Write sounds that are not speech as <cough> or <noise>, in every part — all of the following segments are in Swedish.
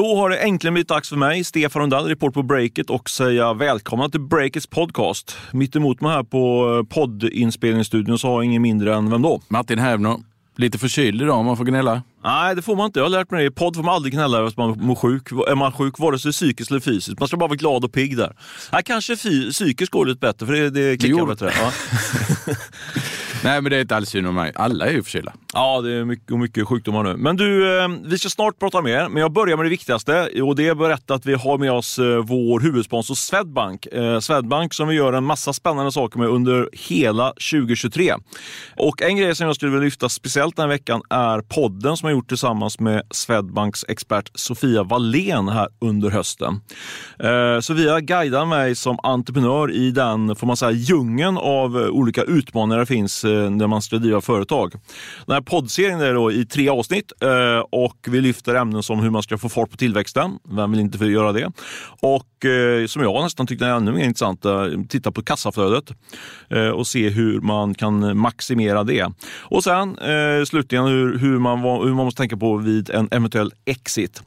Då har det äntligen blivit dags för mig, Stefan Rundell, report på Breakit och säga välkomna till Breakits podcast. Mitt emot mig här på poddinspelningsstudion så har jag ingen mindre än vem då? Martin Hävner. Lite förkyld idag om man får gnälla. Nej, det får man inte. Jag har lärt mig det. I podd får man aldrig gnälla över att man mår sjuk. Är man sjuk, vare sig psykiskt eller fysiskt. Man ska bara vara glad och pigg där. Nej, kanske fy, psykiskt går lite bättre, för det, det klickar bättre. Ja. <laughs> <laughs> Nej, men det är inte alls synd om mig. Alla är ju förkylda. Ja, det är mycket, mycket sjukdomar nu. Men du, eh, vi ska snart prata mer, men jag börjar med det viktigaste. Och det är att berätta att vi har med oss eh, vår huvudsponsor Swedbank. Eh, Swedbank som vi gör en massa spännande saker med under hela 2023. Och en grej som jag skulle vilja lyfta speciellt den här veckan är podden som jag gjort tillsammans med Swedbanks expert Sofia Wallén här under hösten. Sofia guidar mig som entreprenör i den, får man säga, djungeln av olika utmaningar det finns Eh, när man ska driva företag. Den här poddserien är då i tre avsnitt eh, och vi lyfter ämnen som hur man ska få fart på tillväxten. Vem vill inte få göra det? Och eh, som jag nästan tyckte är ännu mer intressant, titta på kassaflödet och se hur man kan maximera det. Och sen slutligen hur, hur, man, hur man måste tänka på vid en eventuell exit.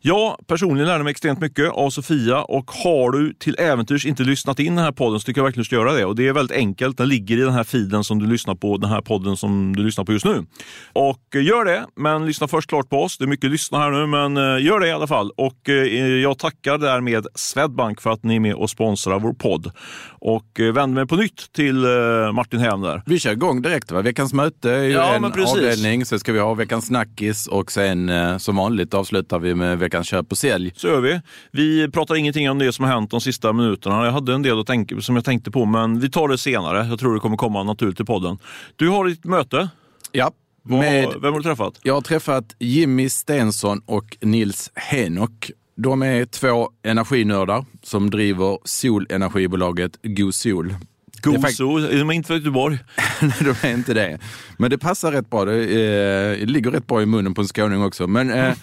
Jag personligen lärde mig extremt mycket av Sofia och har du till äventyrs inte lyssnat in den här podden så tycker jag verkligen du ska göra det. Och Det är väldigt enkelt. Den ligger i den här feeden som du lyssnar på, den här podden som du lyssnar på just nu. Och gör det, men lyssna först klart på oss. Det är mycket lyssna här nu, men eh, gör det i alla fall. Och eh, jag tackar därmed Swedbank för att ni är med och sponsrar vår podd. Och eh, vänder mig på nytt till Martin Hävner. Vi kör igång direkt. Va? Veckans möte är ju ja, en avdelning, sen ska vi ha veckans snackis och sen som vanligt avslutar vi med veckans köp och sälj. Så gör vi. Vi pratar ingenting om det som har hänt de sista minuterna. Jag hade en del att tänka, som jag tänkte på, men vi tar det senare. Jag tror det kommer komma naturligt i podden. Du har ditt möte. Ja, med, vem har du träffat? Jag har träffat Jimmy Stensson och Nils Henok. De är två energinördar som driver solenergibolaget GoSol. GoSol, är, är de inte från Göteborg? <laughs> Nej, de är inte det. Men det passar rätt bra. Det, eh, ligger rätt bra i munnen på en skåning också. Men, eh,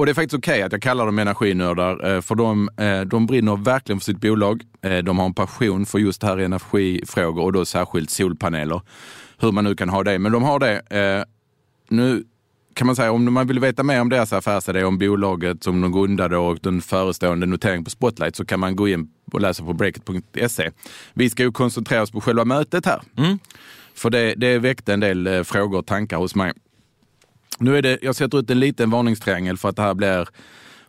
och det är faktiskt okej okay att jag kallar dem energinördar, eh, för de, eh, de brinner verkligen för sitt bolag. Eh, de har en passion för just det här energifrågor och då särskilt solpaneler. Hur man nu kan ha det, men de har det nu kan man säga, om man vill veta mer om deras affärsidé, om bolaget som de grundade och den förestående noteringen på Spotlight så kan man gå in och läsa på breakit.se. Vi ska ju koncentrera oss på själva mötet här. Mm. För det, det väckte en del frågor och tankar hos mig. Nu är det, jag sätter ut en liten varningstriangel för att det här blir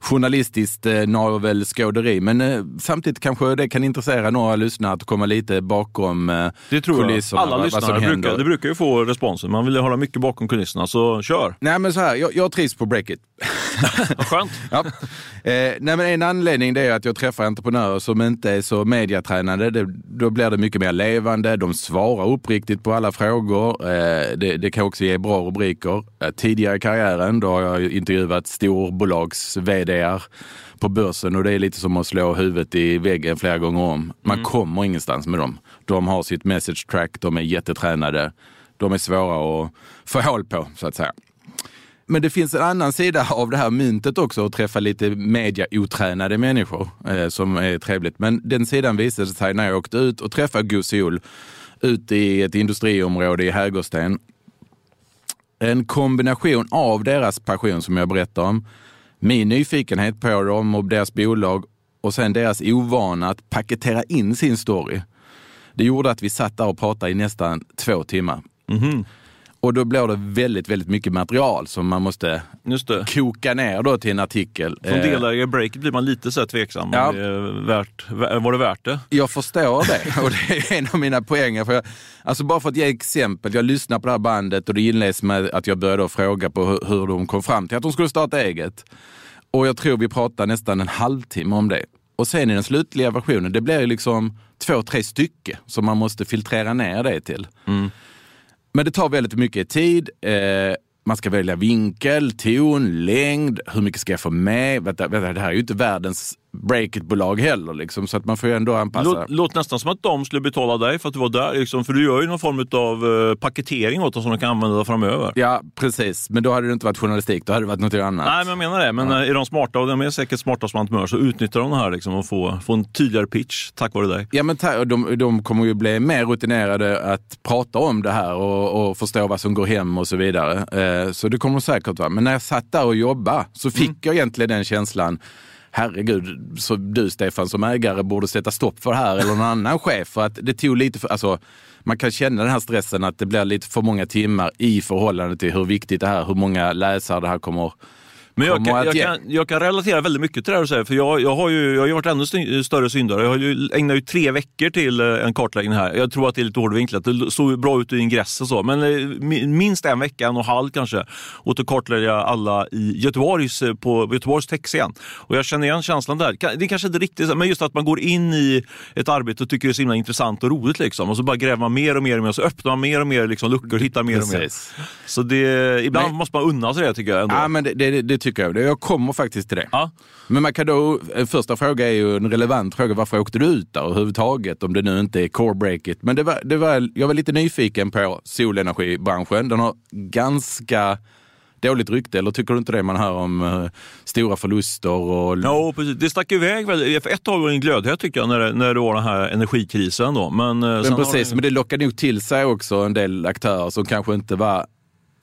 journalistiskt eh, navelskåderi. Men eh, samtidigt kanske det kan intressera några lyssnare att komma lite bakom eh, det tror kulisserna. Jag. Alla lyssnare brukar, det brukar ju få responsen. Man vill ju hålla mycket bakom kulisserna, så kör! Nej men så här, jag, jag trivs på Breakit. <laughs> Vad skönt! ja. eh, nej, men en anledning det är att jag träffar entreprenörer som inte är så mediatränade. Det, då blir det mycket mer levande. De svarar uppriktigt på alla frågor. Eh, det, det, kan också ge bra rubriker. Eh, tidigare i karriären då har jag intervjuat storbolags vd vd på börsen och det är lite som att slå huvudet i väggen flera gånger om. Man mm. kommer ingenstans med dem. De har sitt message track, de är jättetränade, de är svåra att få hål på så att säga. Men det finns en annan sida av det här myntet också, att träffa lite mediaotränade människor eh, som är trevligt. Men den sidan visade sig när jag åkte ut och träffade Gusiol ute i ett industriområde i Hägersten. En kombination av deras passion som jag berättar om, min nyfikenhet på dem och deras bolag och sen deras ovana att paketera in sin story. Det gjorde att vi satt där och pratade i nästan två timmar. Mm -hmm. Och då blir det väldigt, väldigt mycket material som man måste koka ner då till en artikel. Som eh, delägare i Breakit blir man lite så tvetsam. Ja. Det värt, var det värt det? Jag förstår det och det är en av mina poänger. För jag, alltså bara för att ge exempel. Jag lyssnar på det här bandet och det inleds med att jag började fråga på hur, hur de kom fram till att de skulle starta eget. Och jag tror vi pratar nästan en halvtimme om det. Och sen i den slutliga versionen, det blir liksom två, tre stycken som man måste filtrera ner det till. Mm. Men det tar väldigt mycket tid. Eh, man ska välja vinkel, ton, längd, hur mycket ska jag få med? Vänta, vänta, det här är ju inte världens breakit-bolag heller. Liksom, så att man får ju ändå anpassa. Låt, låt nästan som att de skulle betala dig för att du var där. Liksom, för du gör ju någon form av uh, paketering åt dem som de kan använda framöver. Ja, precis. Men då hade det inte varit journalistik, då hade det varit något annat. Nej, men jag menar det. Men ja. är de smarta, och de är säkert smarta som entreprenörer, så utnyttjar de det här liksom, och får, får en tydligare pitch tack vare dig. Ja, men de, de kommer ju bli mer rutinerade att prata om det här och, och förstå vad som går hem och så vidare. Eh, så det kommer säkert vara. Men när jag satt där och jobbade så fick mm. jag egentligen den känslan herregud, så du Stefan som ägare borde sätta stopp för det här eller någon annan chef. För att det tog lite för, alltså, man kan känna den här stressen att det blir lite för många timmar i förhållande till hur viktigt det här, hur många läsare det här kommer men jag kan, jag, kan, jag kan relatera väldigt mycket till det här du säger, för jag, jag har ju jag har varit ännu större syndare. Jag har ju ägnat ju tre veckor till eh, en kartläggning här. Jag tror att det är lite hårdvinklat. Det såg bra ut i ingress och så, men eh, minst en vecka, en och en halv kanske, åt att kartlägga alla i Göteborgs, eh, på Göteborgs techscen. Och jag känner igen känslan där. Det är kanske inte riktigt men just att man går in i ett arbete och tycker det är så himla intressant och roligt liksom. Och så bara gräver man mer och mer och mer och så öppnar man mer och mer liksom, luckor och hittar mer och mer. Så det, ibland men, måste man unna sig det tycker jag. Ändå. Ja, men det, det, det tycker jag. Jag kommer faktiskt till det. Ja. Men man kan då, första fråga är ju en relevant fråga. Varför åkte du ut där överhuvudtaget? Om det nu inte är core break it. Men det var, det var, jag var lite nyfiken på solenergibranschen. Den har ganska dåligt rykte, eller tycker du inte det? Man hör om uh, stora förluster och... Ja, precis. Det stack iväg. För ett tag var det en glödhet tycker jag, när det, när det var den här energikrisen. Då. Men, uh, men precis, det... men det lockade nog till sig också en del aktörer som kanske inte var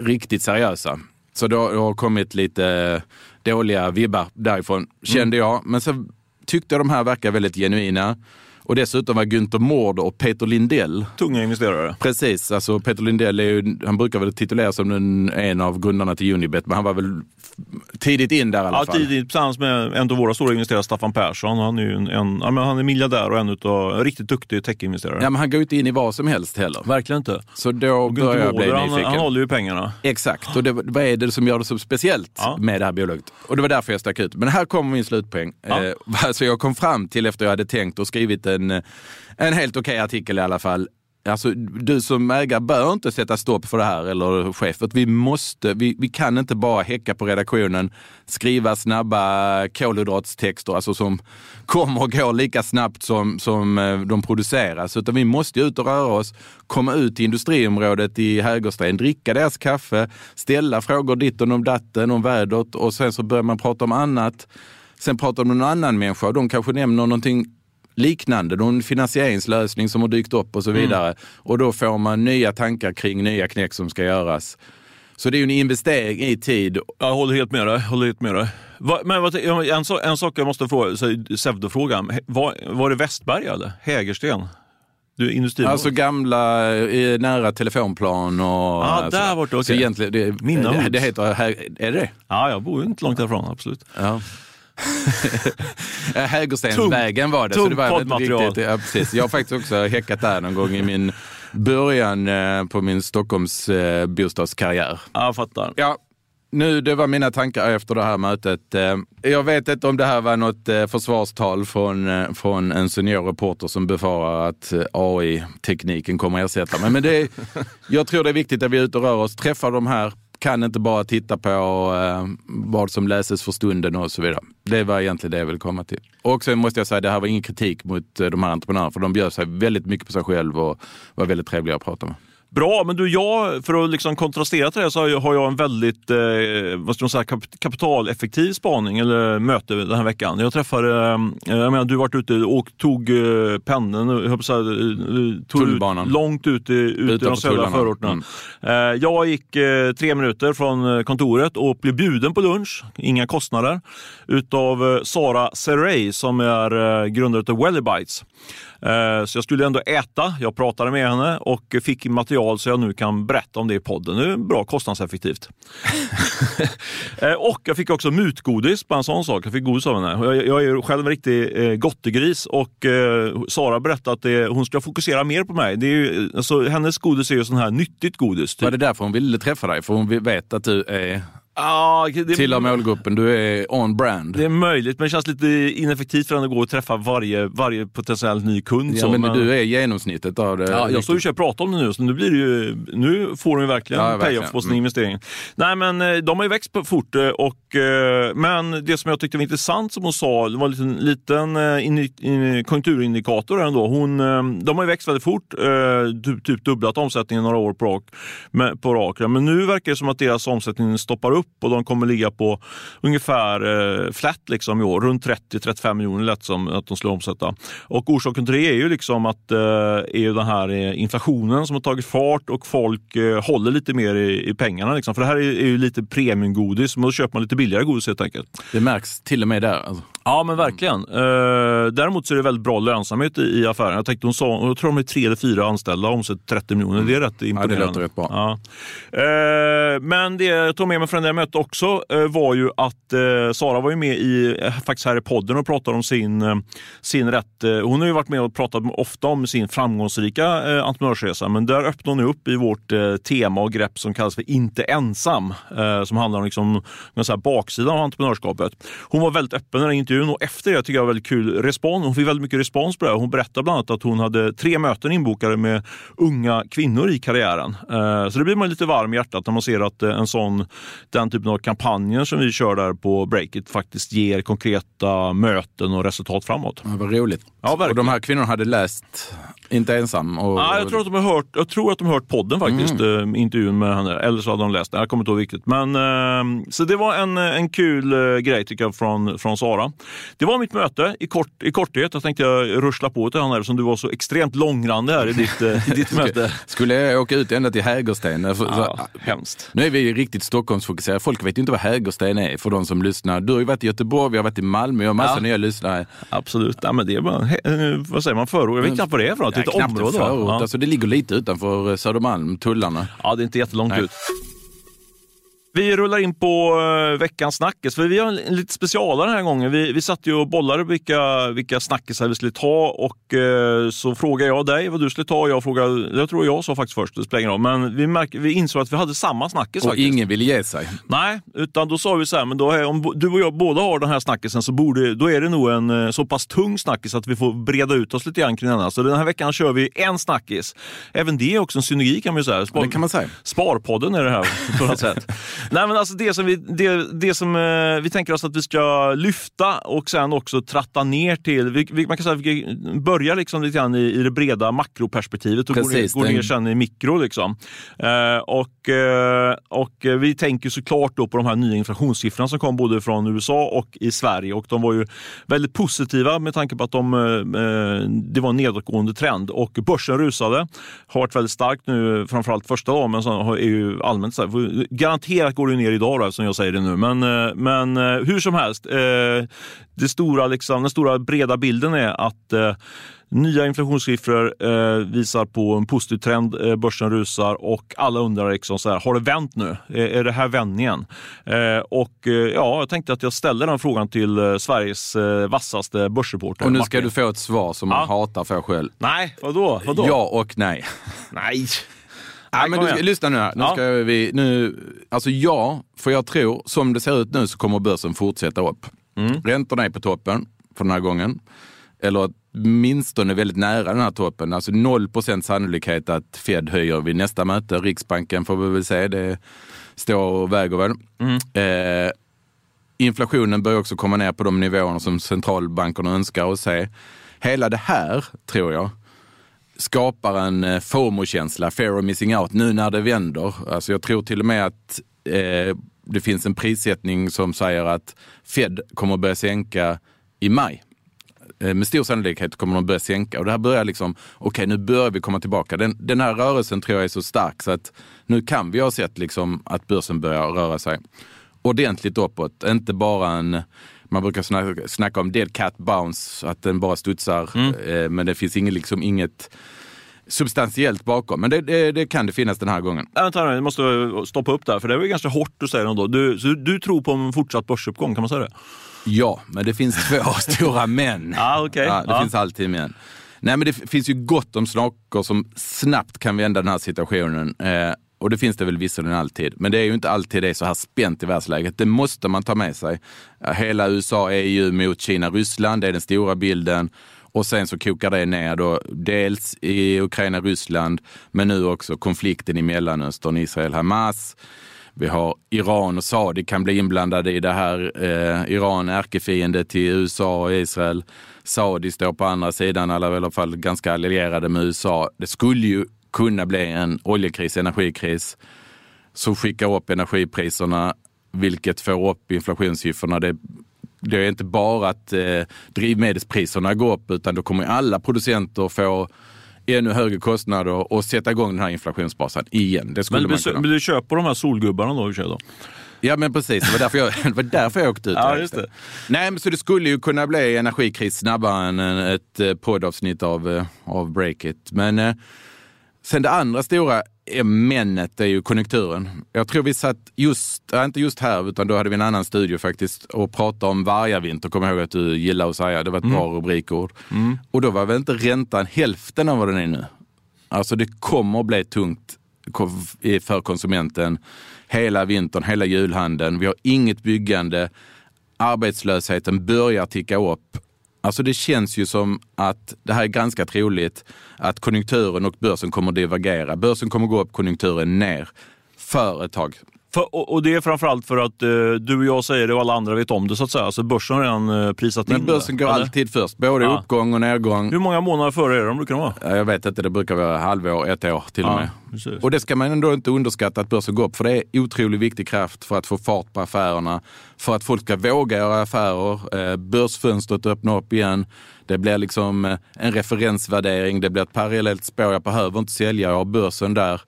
riktigt seriösa. Så det har kommit lite dåliga vibbar därifrån, kände mm. jag. Men så tyckte jag de här verkar väldigt genuina. Och dessutom var Günther Mård och Peter Lindell. Tunga investerare. Precis. Alltså Peter Lindell är ju, han brukar väl tituleras som en, en av grundarna till Unibet, men han var väl tidigt in där i alla ja, fall. Tidigt tillsammans med en av våra stora investerare, Staffan Persson. Han är ju en, en ja, men han är miljardär och en, utav, en riktigt duktig techinvesterare. Ja, men han går inte in i vad som helst heller. Verkligen inte. Så då börjar jag bli nyfiken. Han, han håller ju pengarna. Exakt. Och det, vad är det som gör det så speciellt ja. med det här bolaget? Och det var därför jag stack ut. Men här kommer min slutpoäng. Ja. Eh, <laughs> alltså jag kom fram till efter jag hade tänkt och skrivit en en helt okej okay artikel i alla fall. Alltså, du som ägare bör inte sätta stopp för det här, eller chef. vi, måste, vi, vi kan inte bara häcka på redaktionen, skriva snabba kolhydratstexter alltså som kommer och går lika snabbt som, som eh, de produceras. Utan vi måste ut och röra oss, komma ut till industriområdet i Hägersten, dricka deras kaffe, ställa frågor ditt och om datten, om vädret och sen så börjar man prata om annat. Sen pratar de med någon annan människa och de kanske nämner någonting liknande, någon finansieringslösning som har dykt upp och så mm. vidare. Mm. Och då får man nya tankar kring nya knäck som ska göras. Så det är ju en investering i tid. Jag håller helt med dig. Håller helt med dig. Va, men en, en sak jag måste fråga, pseudofrågan. Var, var det Västberg eller Hägersten? Du. Alltså gamla, nära telefonplan och... Ja, ah, där borta. Okay. Så egentligen, det, det, det heter, är det det? Ja, jag bor inte långt därifrån, absolut. Ja. <laughs> Hägerstensvägen var det. Tung så det var. Riktigt, ja, precis. Jag har faktiskt också häckat där någon gång i min början eh, på min Stockholms eh, bostadskarriär. Ja, jag fattar. Ja, nu, det var mina tankar efter det här mötet. Eh, jag vet inte om det här var något eh, försvarstal från, från en seniorreporter som befarar att AI-tekniken kommer ersätta mig. Men det, <laughs> jag tror det är viktigt att vi är ute och rör oss, träffar de här kan inte bara titta på eh, vad som läses för stunden och så vidare. Det var egentligen det jag ville komma till. Och sen måste jag säga, det här var ingen kritik mot eh, de här entreprenörerna, för de bjöd sig väldigt mycket på sig själv och var väldigt trevliga att prata med. Bra, men du, jag, för att liksom kontrastera till det så har jag en väldigt eh, vad ska man säga, kapitaleffektiv spaning eller möte den här veckan. Jag träffade, eh, jag menar, du varit ute och tog eh, pendeln, jag säga, eh, tog ut, långt ut i, ut i de södra förorterna. Mm. Eh, jag gick eh, tre minuter från eh, kontoret och blev bjuden på lunch, inga kostnader, utav Sara Serey som är grundare av Wellybites. Eh, så jag skulle ändå äta. Jag pratade med henne och fick material så jag nu kan berätta om det i podden. Det är bra kostnadseffektivt. <laughs> Eh, och jag fick också mutgodis på en sån sak. Jag fick godis av henne. Jag, är själv en riktig eh, gottegris och Sara berättade att det, hon ska fokusera mer på mig. Det är ju, alltså, hennes godis är ju sån här nyttigt godis. Typ. Var det därför hon ville träffa dig? För hon vet att du är Ja, det, Tillhör målgruppen, du är on brand. det är möjligt, men det känns lite ineffektivt för att gå och träffa varje, varje potentiellt ny kund. Ja, så, men, du är genomsnittet av det. Ja, jag står ju och pratar om det nu, så nu, blir det ju, nu får de ju verkligen Ja, payoff på sin Mm. investering. Nej, men eh, de har ju växt fort, eh, och, eh, men det som jag tyckte var intressant som hon sa, det var en liten, liten in, in, konjunkturindikator ändå. Hon, de har ju växt väldigt fort, typ, typ dubblat omsättningen några år på rak. Men, på rak men nu verkar det som att deras omsättning stoppar upp och de kommer ligga på ungefär eh, flat liksom i år, runt 30-35 miljoner lätt som att de skulle omsätta. Och orsaken till det är ju liksom att eh, är ju den här eh, inflationen som har tagit fart och folk eh, håller lite mer i, i pengarna. Liksom. För det här är, är ju lite premiumgodis, men då köper man lite billigare godis helt enkelt. Det märks till och med där. Alltså. Ja, men verkligen. Eh, däremot så är det väldigt bra lönsamhet i, i affären. Jag tänkte hon sa, jag tror de är tre eller fyra anställda och omsätter 30 miljoner. Det är rätt imponerande. låter rätt bra. Ja. Eh, men det jag tog med mig från det problemet också eh, var ju att eh, Sara var ju med i, eh, faktiskt här i podden och pratade om sin, eh, sin rätt. Eh, hon har ju varit med och pratat ofta om sin framgångsrika eh, entreprenörsresa, men där öppnar hon upp i vårt eh, tema och grepp som kallas för Inte ensam, eh, som handlar om liksom, säga, baksidan av entreprenörskapet. Hon var väldigt öppen i den intervjun och efter det tycker jag var väldigt kul respons. Hon fick väldigt mycket respons på det. Hon berättade bland annat att hon hade tre möten inbokade med unga kvinnor i karriären. Eh, Så det blir man lite varm i hjärtat när man ser att eh, en sån, den typen av kampanjer som vi kör där på Breakit faktiskt ger konkreta möten och resultat framåt. Ja, vad roligt. Ja, verkligen. och de här kvinnorna hade läst Inte ensam? Och, Ja, jag, tror att de har hört, jag tror att de har hört podden faktiskt, Mm. eh, intervjun med henne. Eller så hade de läst den, jag kommer inte ihåg riktigt. Men, eh, så det var en, en kul eh, grej tycker jag från, från Sara. Det var mitt möte i, kort, i korthet. Jag tänkte jag ruschla på till honom som du var så extremt långrandig här i ditt, eh, i ditt <laughs> möte. Skulle jag åka ut ända till Hägersten? För, Ja, så, hemskt. nu är vi riktigt Stockholmsfokuserade. Folk vet ju inte vad Hägersten är för de som lyssnar. Du har ju varit i Göteborg, vi har varit i Malmö, jag har massa Ja. nya lyssnare. Absolut. Ja, men det är bara, eh, vad säger man, förort? Jag vet knappt vad det är för något. Knappt område va? förort. Ja. Alltså, det ligger lite utanför eh, Södermalm, tullarna. Ja, det är inte jättelångt Nej. ut. Vi rullar in på uh, veckans snackis, för vi har en, lite specialare den här gången. Vi, vi satt ju och bollade vilka, vilka snackisar vi skulle ta och eh, så frågade jag dig vad du skulle ta. Jag frågade, jag tror jag sa faktiskt först, det spelar ingen roll. Men vi, märk, vi insåg att vi hade samma snackis Och faktiskt. ingen vill ge sig. Nej, utan då sa vi så här, men då är, om du och jag båda har den här snackisen så borde, då är det nog en eh, så pass tung snackis att vi får breda ut oss lite grann kring den. här. Så den här veckan kör vi en snackis. Även det är också en synergi kan man ju säga. Spar- Det kan man säga. Sparpodden är det här på något sätt. <laughs> Nej, men alltså det som, vi, det, det som eh, vi tänker oss att vi ska lyfta och sen också tratta ner till. Vi, vi, man kan säga att vi börjar liksom lite grann i, i det breda makroperspektivet och går ner, Precis, går ner sen i mikro. Liksom. Eh, och, eh, och vi tänker såklart då på de här nya inflationssiffrorna som kom både från USA och i Sverige. Och de var ju väldigt positiva med tanke på att de, eh, eh, det var en nedåtgående trend. Och börsen rusade, har varit väldigt starkt nu, framförallt första dagen, men så har- ju allmänt så här, garanterat går det ner idag då, eftersom jag säger det nu. Men, eh, men eh, hur som helst, eh, det stora, liksom, den stora breda bilden är att Nya inflationssiffror eh, visar på en positiv trend. Eh, börsen rusar och alla undrar liksom så här, har det vänt nu? Är, är det här vändningen? Och ja, jag tänkte att jag ställer den frågan till Sveriges vassaste börsreporter. Och nu ska Martin. du få ett svar som man Ja. hatar för själv. Nej, vadå? vadå? Ja och nej. Nej. Nej, men du, lyssna nu här. Nu Ja. ska vi, nu, alltså ja, för jag tror, som det ser ut nu så kommer börsen fortsätta upp. Mm. Räntorna är på toppen för den här gången. Eller åtminstone väldigt nära den här toppen. Alltså 0% sannolikhet att Fed höjer vid nästa möte. Riksbanken får vi väl se, det står och väger väl. Mm. Eh, inflationen börjar också komma ner på de nivåerna som centralbankerna önskar och se. Hela det här, tror jag, skapar en eh, FOMO-känsla, fear of missing out, nu när det vänder. Alltså jag tror till och med att eh, det finns en prissättning som säger att Fed kommer börja sänka i maj. Eh, med stor sannolikhet kommer de börja sänka och det här börjar liksom, okej nu börjar vi komma tillbaka. Den, den här rörelsen tror jag är så stark så att nu kan vi ha sett liksom att börsen börjar röra sig ordentligt uppåt. Inte bara en, man brukar snacka, snacka om dead cat bounce, att den bara studsar. Eh, men det finns inget, liksom, inget substantiellt bakom. Men det, det, det kan det finnas den här gången. Äh, vänta nu, jag måste stoppa upp där, för det var ju ganska hårt du säger ändå. Du, så du tror på en fortsatt börsuppgång, kan man säga det? Ja, men det finns två <laughs> <laughs> stora men. Ja, okej. Ja, det Ja. finns alltid men. Nej, men det finns ju gott om saker som snabbt kan vända den här situationen. Eh, och det finns det väl visserligen alltid. Men det är ju inte alltid det är så här spänt i världsläget. Det måste man ta med sig. Hela USA, EU mot Kina, Ryssland, det är den stora bilden. Och sen så kokar det ner då dels i Ukraina, Ryssland, men nu också konflikten i Mellanöstern, Israel, Hamas. Vi har Iran och Saudi kan bli inblandade i det här. Eh, Iran är ärkefiende till USA och Israel. Saudi står på andra sidan, eller i alla fall ganska allierade med USA. Det skulle ju kunna bli en oljekris, energikris som skickar upp energipriserna, vilket får upp inflationssiffrorna. Det, det är inte bara att eh, drivmedelspriserna går upp, utan då kommer alla producenter få ännu högre kostnader och sätta igång den här inflationsbrasan igen. Det skulle men, man kunna. men du köper de här solgubbarna då i då? Ja men precis, det var därför jag, det var därför jag åkte ut. <laughs> Ja, just det. Nej men så det skulle ju kunna bli energikris snabbare än ett eh, poddavsnitt av, eh, av Breakit. Men eh, sen det andra stora männet, är ju konjunkturen. Jag tror vi satt just, äh, inte just här, utan då hade vi en annan studio faktiskt och pratade om vargavinter. Kommer ihåg att du gillar att säga. Det var ett Mm. bra rubrikord. Och då var väl inte räntan hälften av vad den är nu. Alltså det kommer att bli tungt för konsumenten hela vintern, hela julhandeln. Vi har inget byggande. Arbetslösheten börjar ticka upp. Alltså det känns ju som att det här är ganska troligt att konjunkturen och börsen kommer att divergera. Börsen kommer gå upp, konjunkturen ner företag. För, och, och det är framförallt för att eh, du och jag säger det och alla andra vet om det så att säga. Så börsen har redan eh, prisat in Men börsen det, går eller? alltid först, både Ja. uppgång och nedgång. Hur många månader före är de brukar de vara? Ja, Jag vet inte, det brukar vara halvår, ett år till och Ja, med. precis. Och det ska man ändå inte underskatta att börsen går upp, för det är otroligt viktig kraft för att få fart på affärerna, för att folk ska våga göra affärer. Eh, börsfönstret öppnar upp igen. Det blir liksom eh, en referensvärdering, det blir ett parallellt spår. Jag behöver inte sälja, jag har börsen där.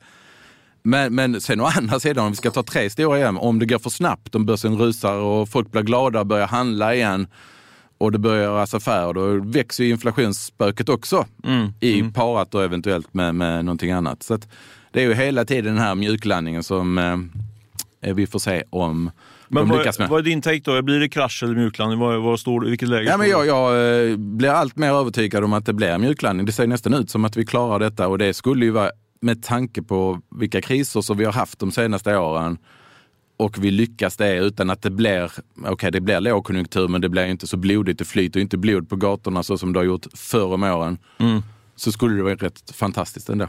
Men, men sen å andra sidan, om vi ska ta tre stora igen, om det går för snabbt, om börsen rusar och folk blir glada och börjar handla igen och det börjar göras affärer, då växer ju inflationsspöket också. Mm, I parat då eventuellt med, med någonting annat. Så det är ju hela tiden den här mjuklandningen som eh, vi får se om Men vad, lyckas med. vad är din take då? Blir det krasch eller mjuklandning? Vad, vad står, vilket läge Ja, men jag, jag eh, blir allt mer övertygad om att det blir mjuklandning. Det ser nästan ut som att vi klarar detta och det skulle ju vara med tanke på vilka kriser som vi har haft de senaste åren och vi lyckas det utan att det blir, okej det blir lågkonjunktur men det blir inte så blodigt, det flyter inte blod på gatorna så som det har gjort förr om åren. Mm. Så skulle det vara rätt fantastiskt ändå.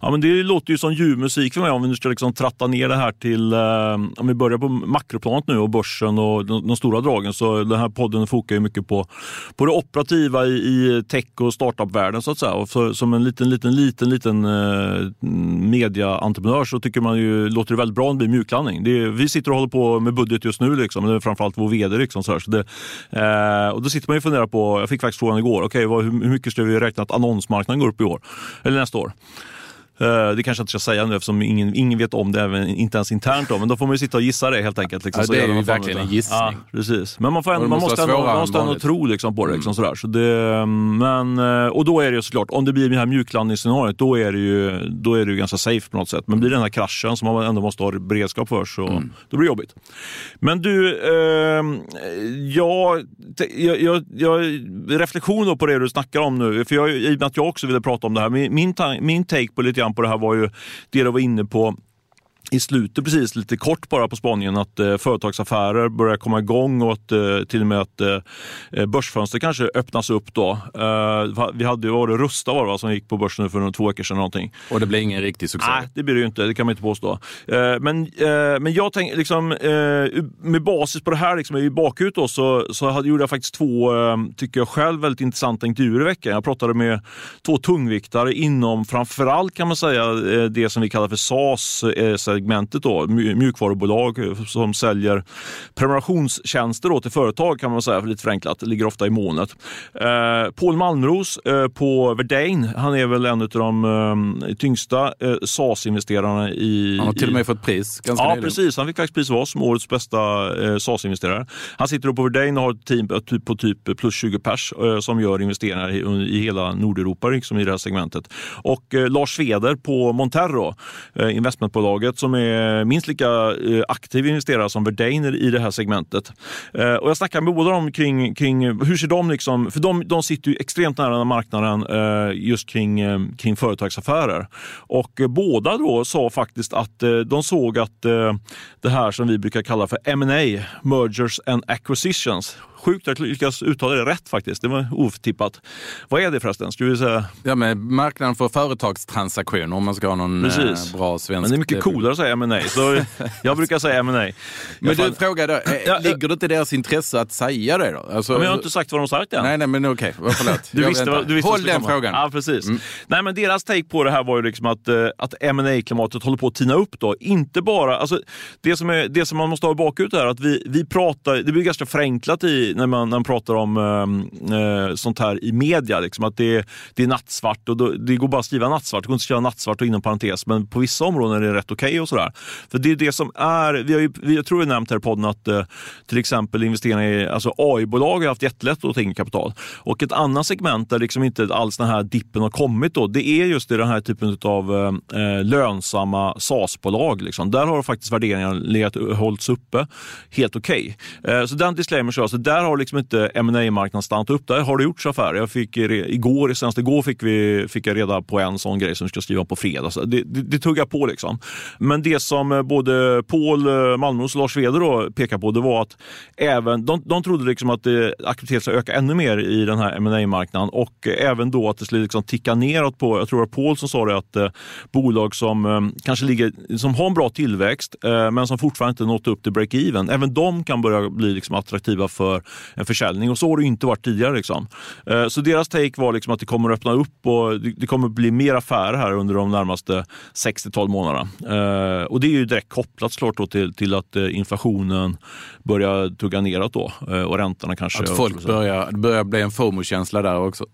Ja, men det låter ju som ljuv musik för mig om vi nu ska liksom tratta ner det här till, eh, om vi börjar på makroplanet nu och börsen och de, de stora dragen. Så den här podden fokar ju mycket på, på det operativa i, i tech och startup-världen så att säga. Och för, som en liten, liten, liten, liten eh, mediaentreprenör så tycker man ju, låter det väldigt bra om det blir mjuklandning. Det är, vi sitter och håller på med budget just nu, liksom, det är framförallt vår vd. Liksom, så här. Så det, eh, och då sitter man ju och funderar på, jag fick faktiskt frågan igår, okay, vad, hur, hur mycket ska vi räkna att annonsmarknaden går upp i år? Eller nästa år? Eh, Det kanske jag inte ska säga nu eftersom ingen, ingen vet om det, även, inte ens internt. Då, men då får man ju sitta och gissa det helt enkelt. Liksom, Ja, det är ju verkligen en gissning. Ja, precis. Men man, får ändå, man måste ändå, man måste ändå tro liksom, på det. Liksom, sådär. Så det men, eh, och då är det ju såklart, om det blir det här mjuklandningsscenariot, då är, det ju, då är det ju ganska safe på något sätt. Men blir det den här kraschen som man ändå måste ha beredskap för, så Mm. då blir det jobbigt. Men du, eh, jag, jag, jag, jag, reflektion då på det du snackar om nu, för jag, i och med att jag också ville prata om det här, min, min, ta- min take på lite grann på det här var ju det du var inne på i slutet, precis lite kort bara på spaningen, att eh, företagsaffärer börjar komma igång och att eh, till och med att eh, börsfönster kanske öppnas upp då. Eh, vi hade, var det, Rusta var det va, som gick på börsen för några- två veckor sedan någonting. Och det blir ingen riktig succé. Nej, det blir det ju inte. Det kan man inte påstå. Eh, men, eh, men jag tänker, liksom, eh, med basis på det här liksom, i bakut då, så, så hade, gjorde jag faktiskt två, eh, tycker jag själv, väldigt intressanta intervjuer i veckan. Jag pratade med två tungviktare inom framförallt kan man säga eh, det som vi kallar för SaaS-segmentet. Då, mj- mjukvarubolag eh, som säljer prenumerationstjänster då till företag kan man säga, för lite förenklat. Det ligger ofta i molnet. Eh, Paul Malmros eh, på Verdane, han är väl en av de eh, tyngsta eh, SaaS-investerarna i... Han har till och i- med fått pris ganska Ja, nyligen. precis. Han fick faktiskt pris av oss som årets bästa eh, SaaS-investerare. Han sitter på Verdane och har ett team eh, typ- på typ plus 20 pers eh, som gör investeringar i, i hela Nordeuropa liksom, i det här segmentet. Och eh, Lars Sveder på Monterro, eh, investmentbolaget som är minst lika eh, aktiv investerare som Verdane i det här segmentet. Eh, och jag snackar med båda dem kring, kring hur ser de liksom, för de, de sitter ju extremt nära marknaden eh, just kring, kring företagsaffärer. Och båda då sa faktiskt att de såg att det här som vi brukar kalla för M&A, Mergers and Acquisitions, Sjukt att jag lyckas uttala det rätt faktiskt. Det var otippat. Vad är det förresten? Ska vi säga? Ja, men marknaden för företagstransaktioner om man ska ha någon eh, bra svensk... Men det är mycket coolare att säga M&A så <laughs> jag brukar säga M&A. Men du, fråga då, eh, <laughs> ligger det inte i deras intresse att säga det då? Alltså, men jag har inte sagt vad de sagt än. Nej, nej men okej, okay. förlåt. <laughs> du visste, du visste Håll den frågan. Ja, precis. Mm. Nej, men deras take på det här var ju liksom att, eh, att ma klimatet håller på att tina upp. Då. Inte bara, alltså, det, som är, det som man måste ha i bakhuvudet är att vi, vi pratar, det blir ganska förenklat i, när, man, när man pratar om ehm, eh, sånt här i media. Liksom, att det, det är nattsvart och då, det går bara att skriva nattsvart. Det går inte att skriva nattsvart och inom parentes, men på vissa områden är det rätt okej okay och sådär. För det är det som är, vi har ju, vi, jag tror vi nämnt här i podden att eh, till exempel investeringar i alltså AI-bolag har haft jättelätt att ta in kapital. Och ett annat segment där liksom inte alls den här dippen har kommit då, det är just i den här typen av eh, eh, lönsamma SaaS-bolag. Liksom. Där har faktiskt värderingarna eh, hållits uppe helt okej. Okay. Så den disclaimer så där har liksom inte ma marknaden stannat upp. Där har det gjorts affärer. Jag fick, igår, senast igår fick, vi, fick jag reda på en sån grej som vi ska skriva på fredag. Så det, det, det tuggar på. liksom. Men det som eh, både Paul eh, Malmros och Lars Weder då pekar på det var att även, de, de trodde liksom att eh, aktiviteten skulle öka ännu mer i den här ma marknaden och även då att det skulle liksom ticka neråt på, jag tror det var Paul som sa det, att eh, bolag som eh, kanske ligger, som har en bra tillväxt eh, men som fortfarande inte nått upp till break-even, även de kan börja bli liksom attraktiva för en försäljning och så har det inte varit tidigare. Liksom. Eh, så deras take var liksom att det kommer att öppna upp och det kommer att bli mer affärer här under de närmaste 6-12 månaderna. Eh, och det är ju direkt kopplat såklart till, till att eh, inflationen börjar tugga neråt då och räntorna kanske... Att folk börjar, börjar bli en FOMO-känsla där också.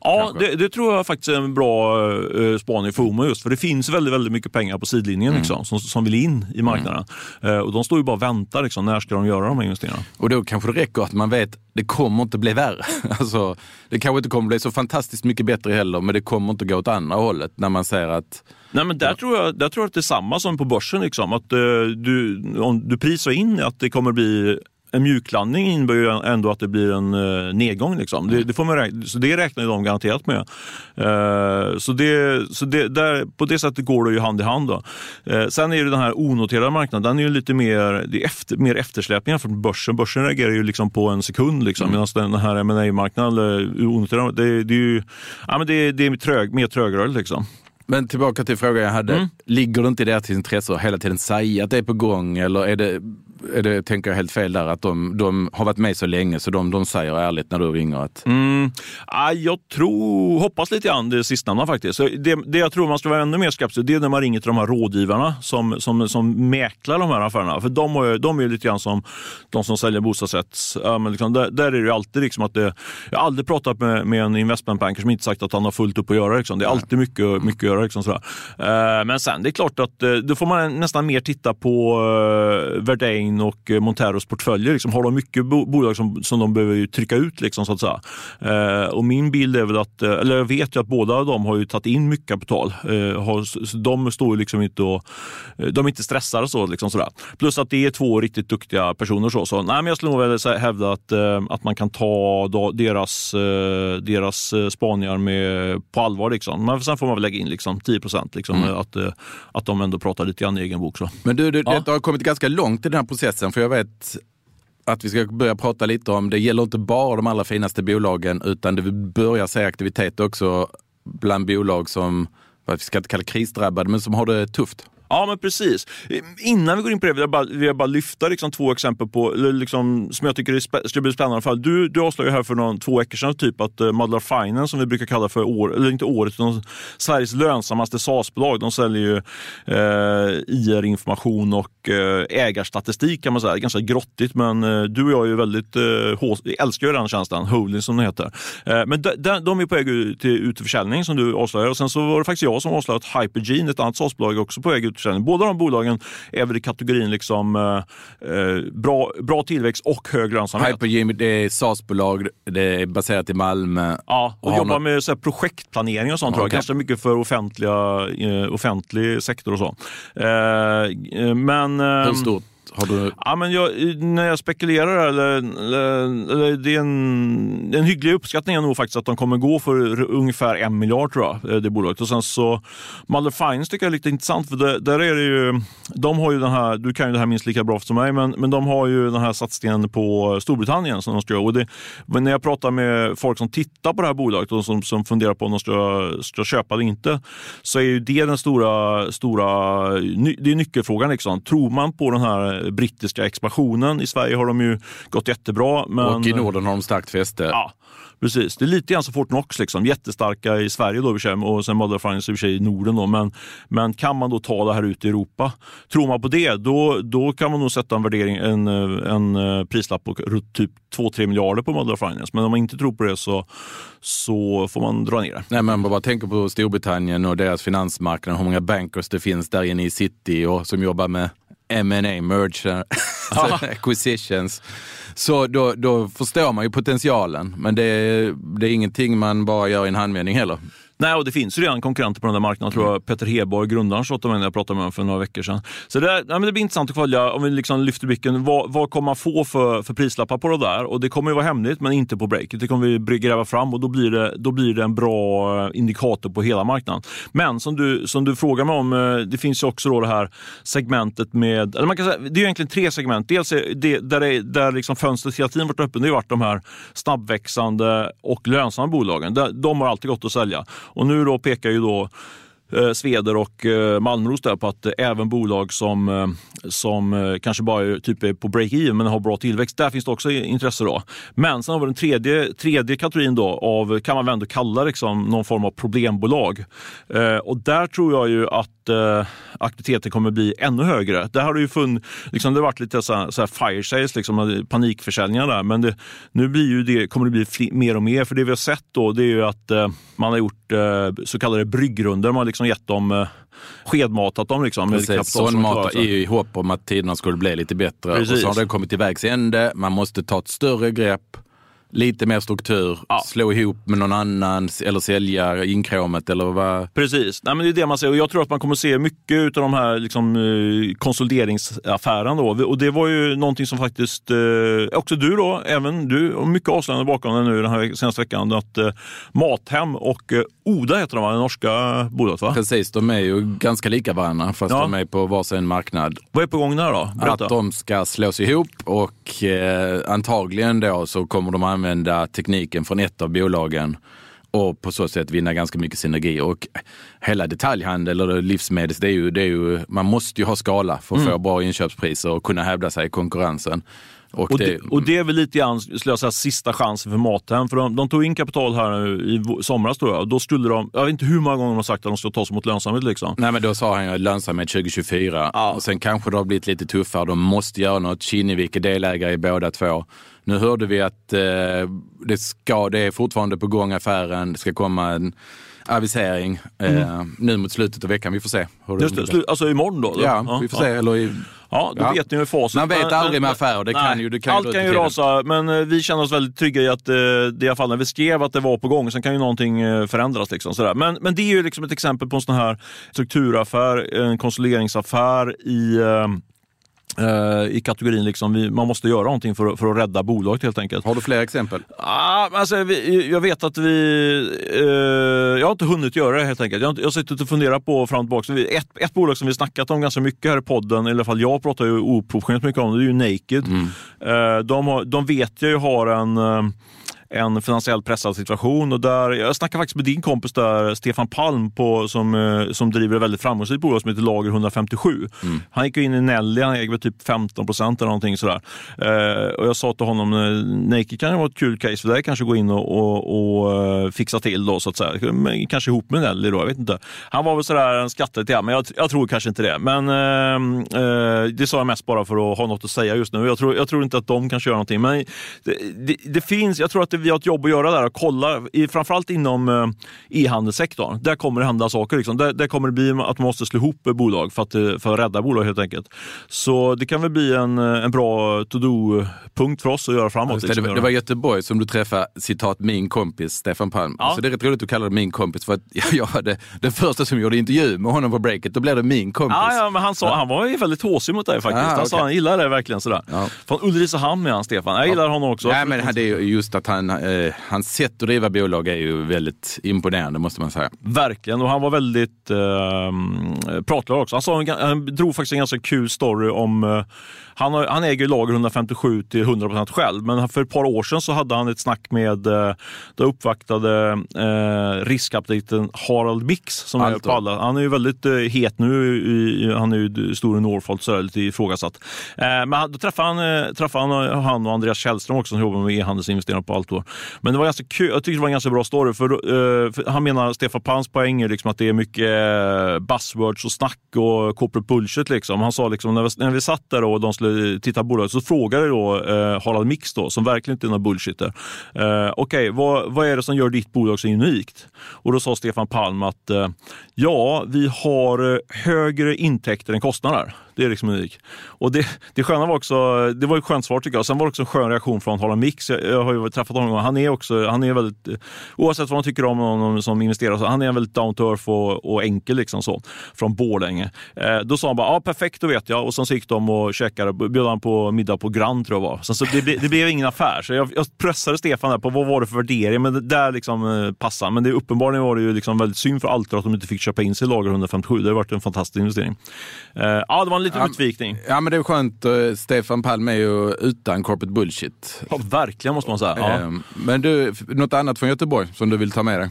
Ja, det, det, tror jag faktiskt är en bra uh, spaning för FOMO just för det finns väldigt, väldigt mycket pengar på sidlinjen mm. liksom, som, som vill in i marknaden. Mm. Uh, och de står ju bara och väntar. Liksom, när ska de göra de här investeringarna? Och då kanske det räcker att man vet det kommer inte bli värre. <laughs> Alltså, det kanske inte kommer bli så fantastiskt mycket bättre heller, men det kommer inte gå åt andra hållet när man ser att Nej, men där, tror jag, där tror jag att det är samma som på börsen. Liksom, att, uh, du, om du prisar in att det kommer bli en mjuklandning innebär ju ändå att det blir en uh, nedgång. Liksom. Det, det, får man räkna, så det räknar de garanterat med. Uh, så det, så det, där, på det sättet går det ju hand i hand. Då. Uh, sen är det den här onoterade marknaden, den är ju lite mer, det är efter, mer eftersläpning från börsen. Börsen reagerar ju liksom på en sekund liksom, mm. medan den här ma marknaden onoterade, det, det, är ju ja, men det, det är trög, mer trögrörligt. Liksom. Men tillbaka till frågan jag hade. Mm. Ligger det inte i deras intresse att hela tiden säga att det är på gång eller är det är det, tänker jag helt fel där, att de, de har varit med så länge så de, de säger ärligt när du ringer att... Mm. Jag tror, hoppas lite grann det sistnämnda faktiskt. Det, det jag tror man ska vara ännu mer skeptisk det är när man ringer till de här rådgivarna som, som, som mäklar de här affärerna. För de, är, de är lite grann som de som säljer bostadsrätts... Ja, men liksom, där, där, är det alltid liksom att det, Jag har aldrig pratat med, med en investmentbanker som inte sagt att han har fullt upp att göra. Liksom. Det är alltid mycket, mycket att göra. Liksom, sådär. Eh, men sen, det är klart att eh, då får man nästan mer titta på uh, Verdane Bain och eh, Monteros portföljer. Liksom, har de mycket bo bolag som, som de behöver trycka ut. Liksom, så att säga. Eh, och min bild är väl att, eh, eller jag vet ju att båda de har ju tagit in mycket kapital. Eh, har, de står ju liksom inte och, eh, de är inte stressade så. Liksom, sådär. Plus att det är två riktigt duktiga personer. Så, så nej, men jag skulle nog väl hävda att, att man kan ta då, deras, deras spaningar med, på allvar. Liksom. Men sen får man väl lägga in liksom, 10 procent. Liksom, mm. att, att de ändå pratar lite grann i egen bok. Så. Men du, du ja. det har kommit ganska långt i den här processen? För jag vet att vi ska börja prata lite om, det gäller inte bara de allra finaste bolagen utan det börjar se aktivitet också bland bolag som, vi ska inte kalla krisdrabbade, men som har det tufft. Ja, men precis. Innan vi går in på det vill jag bara, vill jag bara lyfta liksom två exempel på, liksom, som jag tycker ska bli spännande. För Du, du avslöjade här för någon, två veckor sedan typ, att eh, uh, Madlar Finance, som vi brukar kalla för år, eller inte året, utan Sveriges lönsammaste SAS-bolag. De säljer ju eh, uh, IR-information och uh, ägarstatistik kan man säga. Ganska grottigt, men uh, du och jag är ju väldigt, uh, älskar ju den tjänsten, Holding som den heter. men de, de, de, är på väg ut till, ut försäljning som du avslöjade. Och sen så var det faktiskt jag som avslöjade att Hypergene, ett annat SAS-bolag, är också på väg ut utförsäljning. Båda de bolagen är väl i kategorin liksom, eh, eh bra, bra tillväxt och hög lönsamhet. Hypergym, det är SaaS-bolag, det är baserat i Malmö. Ja, och, och jobbar något... med så projektplanering och sånt. Okay. Tror jag. Kanske mycket för offentliga, eh, offentlig sektor och så. Eh, men, Hur stort? Har du... ja, men jag, när jag spekulerar, eller, eller, det är en, en hygglig uppskattning är nog faktiskt att de kommer gå för ungefär en miljard tror jag, eh, det bolaget. Och sen så Mother Finance tycker jag är lite intressant för det, där är det ju, de har ju den här, du kan ju det här minst lika bra som mig, men, men de har ju den här satsningen på Storbritannien som de ska göra. Och det, när jag pratar med folk som tittar på det här bolaget och som, som funderar på om de ska, ska köpa eller inte, så är ju det den stora, stora det är nyckelfrågan. Liksom. Tror man på den här brittiska expansionen. I Sverige har de ju gått jättebra. Men... Och i Norden har de starkt fäste. Ja, precis. Det är lite grann som Fortnox, liksom. jättestarka i Sverige då, och sen Mother Finance i i Norden. Då. Men, men kan man då ta det här ut i Europa, tror man på det, då, då kan man nog sätta en värdering, en, en eh, prislapp på typ 2-3 miljarder på Mother Finance. Men om man inte tror på det så, så får man dra ner det. Nej, men bara tänker på Storbritannien och deras finansmarknad, hur många bankers det finns där inne i city och som jobbar med M&A merger, alltså <laughs> acquisitions. Så då, då förstår man ju potentialen, men det, det är ingenting man bara gör i en handvändning heller. Nej, och det finns ju redan konkurrenter på den där marknaden. Tror jag. Peter Heborg, grundaren, tjatade med när jag pratade med honom för några veckor sedan. Så det, nej, men det blir intressant att följa, om vi liksom lyfter blicken, vad, vad kommer man få för, för prislappar på det där? Och det kommer ju vara hemligt, men inte på breaket. Det kommer vi gräva fram och då blir, det, då blir det en bra indikator på hela marknaden. Men som du, som du frågar mig om, eh, det finns ju också då det här segmentet med, eller man kan säga, det är egentligen tre segment. Dels det, där, det, där liksom fönstret hela tiden varit öppet, det har varit de här snabbväxande och lönsamma bolagen. De har alltid gått att sälja. Och nu då pekar ju då eh, Sveder och eh, Malmros där på att eh, även bolag som, eh, som eh, kanske bara är, typ är på break-even men har bra tillväxt, där finns det också intresse. då. Men sen har vi den tredje, tredje kategorin då av, kan man väl ändå kalla liksom någon form av problembolag. Eh, och där tror jag ju att eh, aktiviteten kommer bli ännu högre. Där har det ju fun, liksom, det varit lite så så här fire sales, liksom, panikförsäljningar där. Men det, nu blir ju det, kommer det bli fler, mer och mer. För det vi har sett då, det är ju att eh, man har gjort eh, så kallade bryggrunder. Man har liksom gett dem eh, skedmatat dem. Liksom, Precis, sånmatat i hopp om att tiderna skulle bli lite bättre. Precis. Och så har det kommit till vägs ände. Man måste ta ett större grepp Lite mer struktur, ja. slå ihop med någon annan eller sälja inkråmet eller vad? Precis, Nej, men det är det man ser och jag tror att man kommer se mycket av de här liksom, eh, konsolideringsaffären då. Och det var ju någonting som faktiskt, eh, också du då, även du, och mycket avslöjande bakom det nu den här senaste veckan, att eh, Mathem och eh, Oda heter de va? Det norska bolaget va? Precis, de är ju ganska lika varandra fast ja. de är på varsin marknad. Vad är på gång där då? Berätta. Att de ska slås ihop och eh, antagligen då så kommer de använda tekniken från ett av bolagen och på så sätt vinna ganska mycket synergi. Och hela detaljhandel eller livsmedel, det är ju, det är ju, man måste ju ha skala för att mm. få bra inköpspriser och kunna hävda sig i konkurrensen. Och, och, det, och det är väl lite grann, skulle jag säga, sista chansen för Mathem. För de, de, tog in kapital här i somras tror jag. Då skulle de, jag vet inte hur många gånger de har sagt att de ska ta sig mot lönsamhet. Liksom. Nej men då sa han ju lönsamhet 2024. Ja. Och sen kanske det har blivit lite tuffare. De måste göra något. Kinnevik är delägare i båda två. Nu hörde vi att eh, det, ska, det är fortfarande på gång affären. Det ska komma en avisering mm. eh, nu mot slutet av veckan. Vi får se. Hur Just det, alltså imorgon då? Ja, ja, vi får se. Eller i, Ja, då ja. vet ni hur facit. Man vet aldrig med affärer. Det kan ju, det kan allt kan ju rasa, men eh, vi känner oss väldigt trygga i att eh, det i alla fall när vi skrev att det var på gång, sen kan ju någonting eh, förändras. Liksom, sådär. Men, men det är ju liksom ett exempel på en sån här strukturaffär, en konsolideringsaffär i Eh, i kategorin liksom, vi, man måste göra någonting för, för att rädda bolaget helt enkelt. Har du fler exempel? Ah, alltså, vi, jag vet att vi... Uh, jag har inte hunnit göra det helt enkelt. Jag har, jag har suttit och funderat på fram och tillbaka. Ett, ett bolag som vi snackat om ganska mycket här i podden, i alla fall jag pratar ju oproportionerligt mycket om det, det är ju Naked. Mm. Uh, de, har, de vet jag ju har en en finansiellt pressad situation. Och där, jag snackade faktiskt med din kompis där, Stefan Palm, på, som, eh, som driver ett väldigt framgångsrikt bolag som heter Lager 157. Mm. Han gick in i Nelly, han äger typ 15 procent eller någonting sådär. Eh, och jag sa till honom, eh, Nike kan ju vara ett kul case för dig, kanske gå in och, och, och uh, fixa till då så att säga. Kanske ihop med Nelly då, jag vet inte. Han var väl sådär, en skrattade till men jag, jag tror kanske inte det. Men uh, uh, det sa jag mest bara för att ha något att säga just nu. Jag tror, jag tror inte att de kanske göra någonting. Men det, det, det finns, jag tror att vi har ett jobb att göra där och kolla, i, framförallt inom eh, e-handelssektorn. Där kommer det hända saker. Liksom. Där, där kommer det bli att man måste slå ihop bolag för att, eh, för att rädda bolag helt enkelt. Så det kan väl bli en, eh, en bra to-do-punkt för oss att göra framåt. Liksom. Det, det, var Göteborg som du träffade, citat, min kompis Stefan Palm. Ja. Så alltså, det är rätt roligt att du kallar det min kompis för att <laughs> jag var det, den första som gjorde intervju med honom på breaket. Då blev det min kompis. Ja, ja men han, sa, ja. han var ju väldigt håsig mot dig faktiskt. Ah, han okay. sa han gillar det verkligen sådär. Ja. Från Ulricehamn är han Stefan. Jag gillar honom också. Ja, men det är just att han, eh, hans sätt att driva bolag är ju väldigt imponerande måste man säga. Verkligen, och han var väldigt eh, pratglad också. Han, sa, han drog faktiskt en ganska kul story om eh, han, har, han äger lager 157 till 100% själv, men för ett par år sedan så hade han ett snack med, eh, då uppvaktade eh, riskaptiten Harald Mix som är på alla. Han är ju väldigt eh, het nu, i, han är ju stor i Norfolk, så är lite ifrågasatt. Eh, men då träffade han, eh, träffade han, han och Andreas Källström också som jobbar med e-handelsinvesterare på Altor. Men det var ganska kul, jag tyckte det var en ganska bra story, för, eh, för han menar, Stefan Palms poäng är liksom att det är mycket eh, buzzwords och snack och corporate bullshit. Liksom. Han sa liksom, när vi, när vi satt där och de skulle titta på bolaget så frågade då eh, Harald Mix, då, som verkligen inte är någon bullshitter, eh, okej, okay, vad, vad är det som gör ditt bolag så unikt? Och då sa Stefan Palm att eh, ja, vi har eh, högre intäkter än kostnader. Det är liksom unikt. Och det, det sköna var också, det var ett skönt svar tycker jag. Sen var det också en skön reaktion från Harald Mix. Jag, jag har ju träffat honom. Han är också, han är väldigt, oavsett vad man tycker om honom som investerare, så han är väldigt down to earth och, och enkel liksom så. Från Borlänge. Eh, då sa han bara, ja perfekt, då vet jag. Och sen så gick de och käkade, bjöd han på middag på Grand tror jag var. Sen så det, det blev ingen affär. Så jag, jag pressade Stefan där på vad var det för värdering, men det där liksom eh, passade. Men det, uppenbarligen var det ju liksom väldigt synd för Altra att de inte fick köpa in sig i lager 157. Det har varit en fantastisk investering. Eh, ja, det var en liten ja, utvikning. Ja, men det är skönt. Eh, Stefan Palm är ju utan corporate bullshit. Ja, verkligen måste man säga. Ja. Ehm, men du, något annat från Göteborg som du vill ta med dig?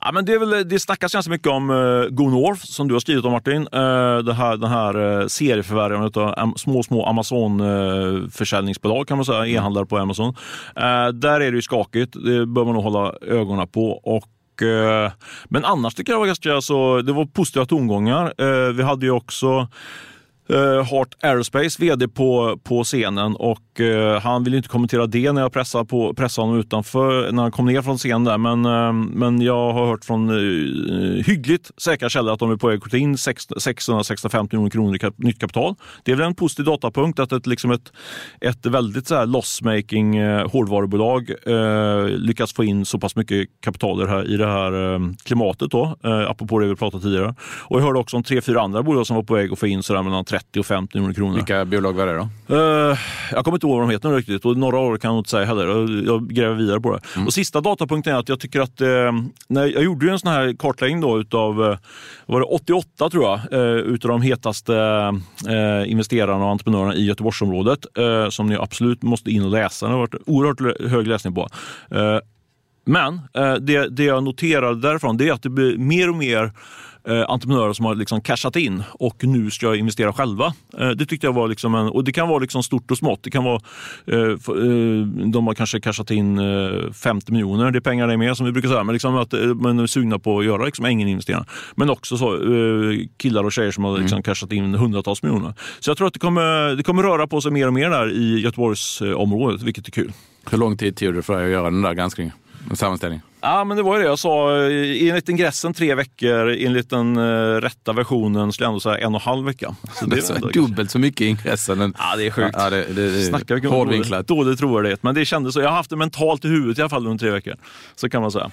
Ja, men det, är väl, det snackas ganska mycket om uh, Go North som du har skrivit om Martin. Uh, det här, den här uh, serieförvärven av um, små, små Amazon-försäljningsbolag uh, kan man säga, mm. e-handlare på Amazon. Uh, där är det ju skakigt, det bör man nog hålla ögonen på. Och men annars tycker jag det var ganska så, det var positiva tongångar. Vi hade ju också uh, Heart Aerospace, vd på, på scenen och uh, han ville inte kommentera det när jag pressade, på, pressade honom utanför när han kom ner från scenen där. Men, uh, men jag har hört från uh, hyggligt säkra källor att de är på väg att ta in 665 miljoner kronor i kap, nytt kapital. Det är väl en positiv datapunkt att ett, liksom ett, ett väldigt så här loss-making hårdvarubolag lyckas få in så pass mycket kapital i det här, i det här klimatet då, uh, apropå det vi pratade tidigare. Och jag hörde också om tre, fyra andra bolag som var på väg att få in sådär mellan 30 och 50 miljoner kronor. Vilka bolag var det då? Uh, jag kommer inte ihåg vad de heter nu riktigt och några år kan jag inte säga heller. Jag gräver vidare på det. Mm. Och Sista datapunkten är att jag tycker att uh, när jag gjorde en sån här kartläggning då utav uh, var det 88 tror jag, uh, utav de hetaste uh, investerarna och entreprenörerna i Göteborgsområdet som ni absolut måste in och läsa. Det har varit oerhört hög läsning på. Men det, det jag noterade därifrån det är att det blir mer och mer eh, entreprenörer som har liksom cashat in och nu ska investera själva. Eh, det tyckte jag var liksom en, och det kan vara liksom stort och smått. Det kan vara, eh, eh de har kanske cashat in 50 eh, miljoner, det är pengar det med som vi brukar säga, men, liksom att eh, man är sugna på att göra liksom ängelinvesteringar. Men också så, killar och tjejer som har liksom mm. cashat in hundratals miljoner. Så jag tror att det kommer, det kommer röra på sig mer och mer där i Göteborgsområdet, vilket är kul. Hur lång tid tog det för dig att göra den där granskningen? Sammanställning? Ja, men det var ju det jag sa. Enligt ingressen tre veckor, enligt den uh, rätta versionen skulle jag ändå säga en och en halv vecka. Så det, är dubbelt så mycket i ingressen. Än... Ja, det är sjukt. Ja, det, det, det Snackar vi hårdvinklat. Dålig trovärdighet. Men det kändes så. Jag har haft det mentalt i huvudet i alla fall under tre veckor. Så kan man säga.